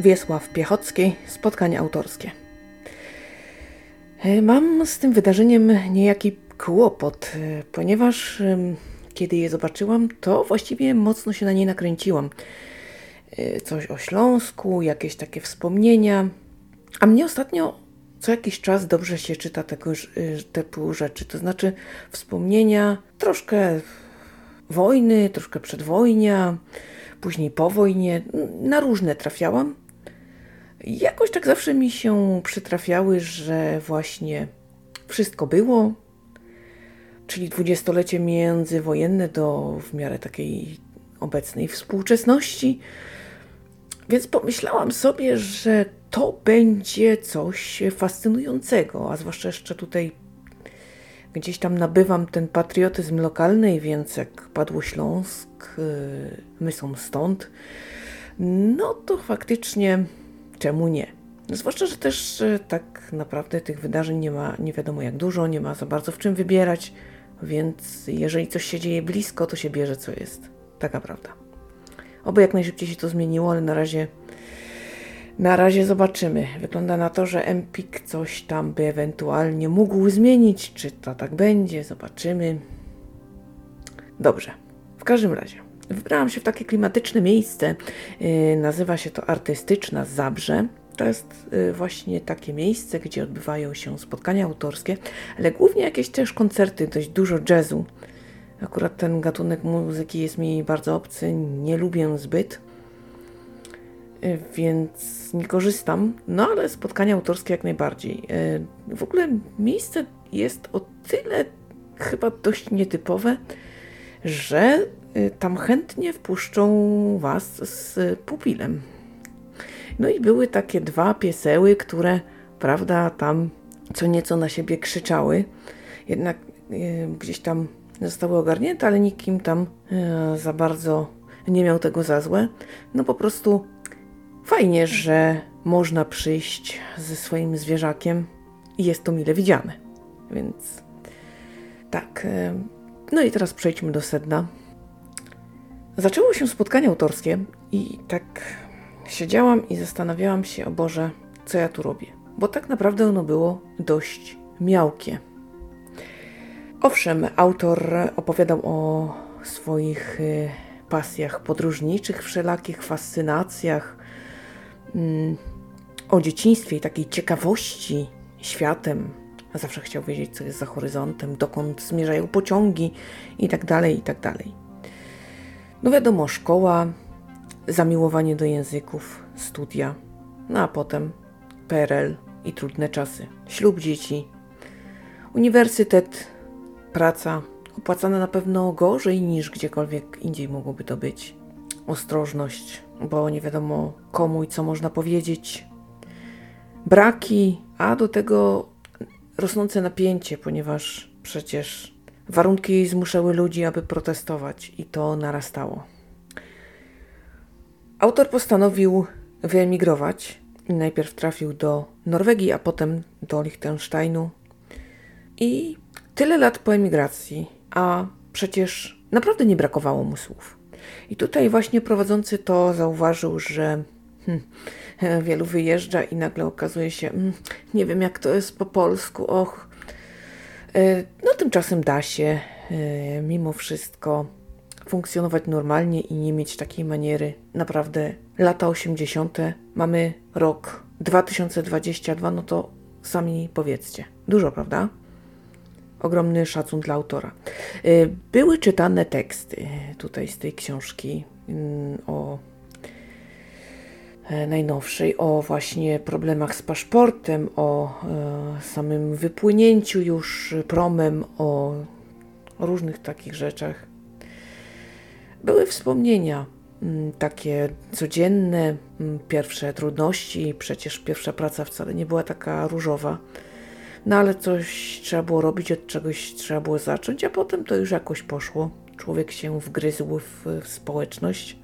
Wiesław Piechocki, spotkanie autorskie. E, mam z tym wydarzeniem niejaki kłopot, e, ponieważ kiedy je zobaczyłam, to właściwie mocno się na nie nakręciłam. E, coś o Śląsku, jakieś takie wspomnienia. A mnie ostatnio co jakiś czas dobrze się czyta tego typu rzeczy, to znaczy wspomnienia troszkę wojny, troszkę przedwojnia, później po wojnie. Na różne trafiałam. Jakoś tak zawsze mi się przytrafiały, że właśnie wszystko było, czyli dwudziestolecie międzywojenne do w miarę takiej obecnej współczesności. Więc pomyślałam sobie, że to będzie coś fascynującego, a zwłaszcza jeszcze tutaj gdzieś tam nabywam ten patriotyzm lokalny, więc jak padło Śląsk, y, my są stąd, no to faktycznie czemu nie? Zwłaszcza, że też tak naprawdę tych wydarzeń nie ma nie wiadomo jak dużo, nie ma za bardzo w czym wybierać, więc jeżeli coś się dzieje blisko, to się bierze co jest. Taka prawda. Oby jak najszybciej się to zmieniło, ale na razie na razie zobaczymy. Wygląda na to, że Empik coś tam by ewentualnie mógł zmienić. Czy to tak będzie? Zobaczymy. Dobrze. W każdym razie. Wybrałam się w takie klimatyczne miejsce. Yy, nazywa się to Artystyczna Zabrze. To jest yy, właśnie takie miejsce, gdzie odbywają się spotkania autorskie, ale głównie jakieś też koncerty, dość dużo jazzu. Akurat ten gatunek muzyki jest mi bardzo obcy, nie lubię zbyt, yy, więc nie korzystam, no ale spotkania autorskie jak najbardziej. W ogóle miejsce jest o tyle chyba dość nietypowe, że Y, tam chętnie wpuszczą Was z pupilem. No i były takie dwa pieseły, które, prawda, tam co nieco na siebie krzyczały. Jednak y, gdzieś tam zostały ogarnięte, ale nikim tam y, za bardzo nie miał tego za złe. No po prostu fajnie, że można przyjść ze swoim zwierzakiem i jest to mile widziane. Więc tak. No i teraz przejdźmy do sedna. Zaczęło się spotkanie autorskie i tak siedziałam i zastanawiałam się, o Boże, co ja tu robię. Bo tak naprawdę ono było dość miałkie. Owszem, autor opowiadał o swoich y, pasjach podróżniczych, wszelakich fascynacjach, mm, o dzieciństwie i takiej ciekawości światem. Zawsze chciał wiedzieć, co jest za horyzontem, dokąd zmierzają pociągi i tak No wiadomo, szkoła, zamiłowanie do języków, studia, no a potem PRL i trudne czasy, ślub dzieci, uniwersytet, praca, opłacana na pewno gorzej niż gdziekolwiek indziej mogłoby to być. Ostrożność, bo nie wiadomo komu i co można powiedzieć. Braki, a do tego rosnące napięcie, ponieważ przecież Warunki zmuszały ludzi, aby protestować i to narastało. Autor postanowił wyemigrować. Najpierw trafił do Norwegii, a potem do Liechtensteinu. I tyle lat po emigracji, a przecież naprawdę nie brakowało mu słów. I tutaj właśnie prowadzący to zauważył, że hmm, wielu wyjeżdża i nagle okazuje się, hmm, nie wiem jak to jest po polsku, och, E, no tymczasem da się e, mimo wszystko funkcjonować normalnie i nie mieć takiej maniery. Naprawdę lata 80. mamy rok 2022, no to sami powiedzcie. Dużo, prawda? Ogromny szacun dla autora. E, były czytane teksty tutaj z tej książki mm, o E, najnowszej o właśnie problemach z paszportem, o e, samym wypłynięciu już promem, o, różnych takich rzeczach. Były wspomnienia m, takie codzienne, m, pierwsze trudności, przecież pierwsza praca wcale nie była taka różowa. No ale coś trzeba było robić, od czegoś trzeba było zacząć, a potem to już jakoś poszło. Człowiek się wgryzł w, w społeczność.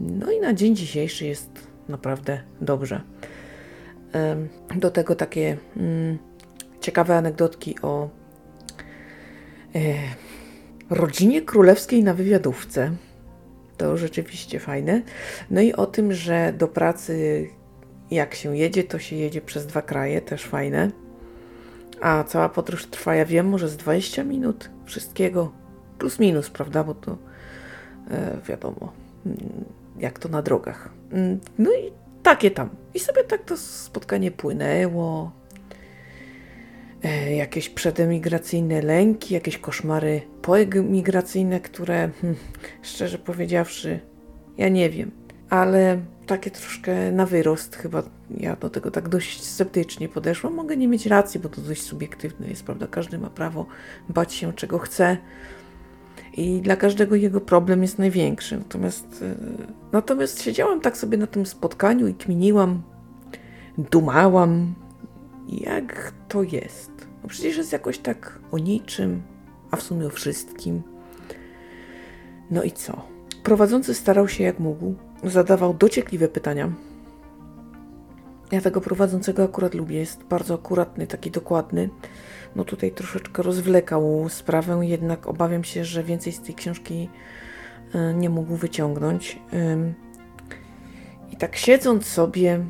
No i na dzień dzisiejszy jest naprawdę dobrze. Do tego takie mm, ciekawe anegdotki o e, rodzinie królewskiej na wywiadówce. To rzeczywiście fajne. No i o tym, że do pracy jak się jedzie, to się jedzie przez dwa kraje, też fajne. A cała podróż trwa, ja wiem, może z 20 minut wszystkiego. Plus minus, prawda? Bo to e, wiadomo, mm, jak to na drogach. Mm, no i takie tam. I sobie tak to spotkanie płynęło. E, jakieś przedemigracyjne lęki, jakieś koszmary poemigracyjne, które hm, szczerze powiedziawszy, ja nie wiem, ale takie troszkę na wyrost chyba ja do tego tak dość sceptycznie podeszłam. Mogę nie mieć racji, bo to dość subiektywne jest, prawda? Każdy ma prawo bać się czego chce i dla każdego jego problem jest największy. Natomiast, e, natomiast siedziałam tak sobie na tym spotkaniu i kminiłam, dumałam, jak to jest. No przecież jest jakoś tak o niczym, a w sumie o wszystkim. No i co? Prowadzący starał się jak mógł, zadawał dociekliwe pytania. Ja tego prowadzącego akurat lubię, jest bardzo akuratny, taki dokładny. No tutaj troszeczkę rozwlekał sprawę, jednak obawiam się, że więcej z tej książki e, nie mógł wyciągnąć. I tak siedząc sobie,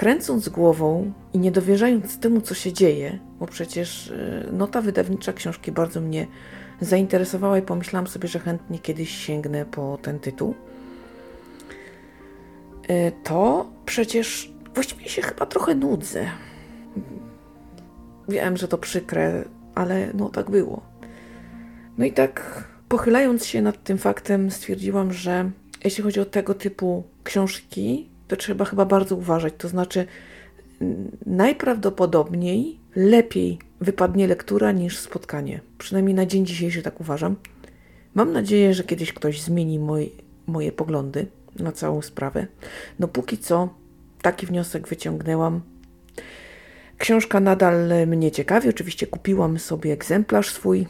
kręcąc głową i nie dowierzając temu, co się dzieje, bo przecież e, nota wydawnicza książki bardzo mnie zainteresowała i pomyślałam sobie, że chętnie kiedyś sięgnę po ten tytuł, e, to przecież właściwie się chyba trochę nudzę. Wiem, że to przykre, ale no tak było. No i tak pochylając się nad tym faktem, stwierdziłam, że jeśli chodzi o tego typu książki, to trzeba chyba bardzo uważać. To znaczy, najprawdopodobniej lepiej wypadnie lektura niż spotkanie. Przynajmniej na dzień dzisiejszy tak uważam. Mam nadzieję, że kiedyś ktoś zmieni moj, moje poglądy na całą sprawę. No póki co taki wniosek wyciągnęłam. Książka nadal mnie ciekawi. Oczywiście kupiłam sobie egzemplarz swój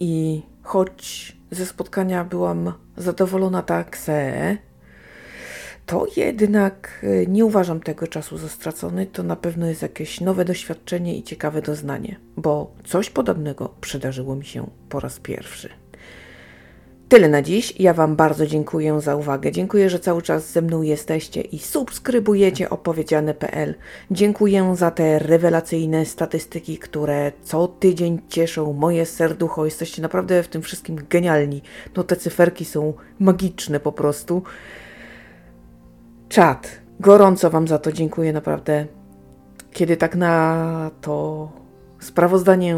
i choć ze spotkania byłam zadowolona tak se, to jednak e, nie uważam tego czasu za stracony. To na pewno jest jakieś nowe doświadczenie i ciekawe doznanie, bo coś podobnego przydarzyło mi się po raz pierwszy. Tyle na dziś. Ja Wam bardzo dziękuję za uwagę. Dziękuję, że cały czas ze mną jesteście i subskrybujecie opowiedziane.pl. Dziękuję za te rewelacyjne statystyki, które co tydzień cieszą moje serducho. Jesteście naprawdę w tym wszystkim genialni. No te cyferki są magiczne po prostu. Czad. Gorąco Wam za to dziękuję naprawdę. Kiedy tak na to sprawozdanie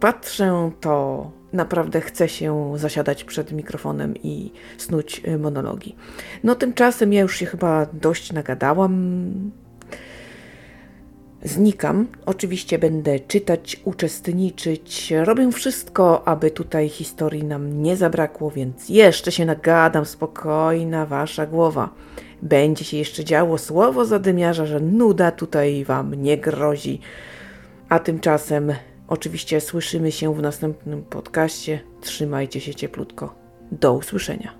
patrzę, to naprawdę chce się zasiadać przed mikrofonem i snuć y, monologi. No tymczasem ja już się chyba dość nagadałam. Znikam. Oczywiście będę czytać, uczestniczyć. Robię wszystko, aby tutaj historii nam nie zabrakło, więc jeszcze się nagadam. Spokojna wasza głowa. Będzie się jeszcze działo słowo zadymiarza, że nuda tutaj wam nie grozi. A tymczasem Oczywiście słyszymy się w następnym podcaście. Trzymajcie się cieplutko. Do usłyszenia.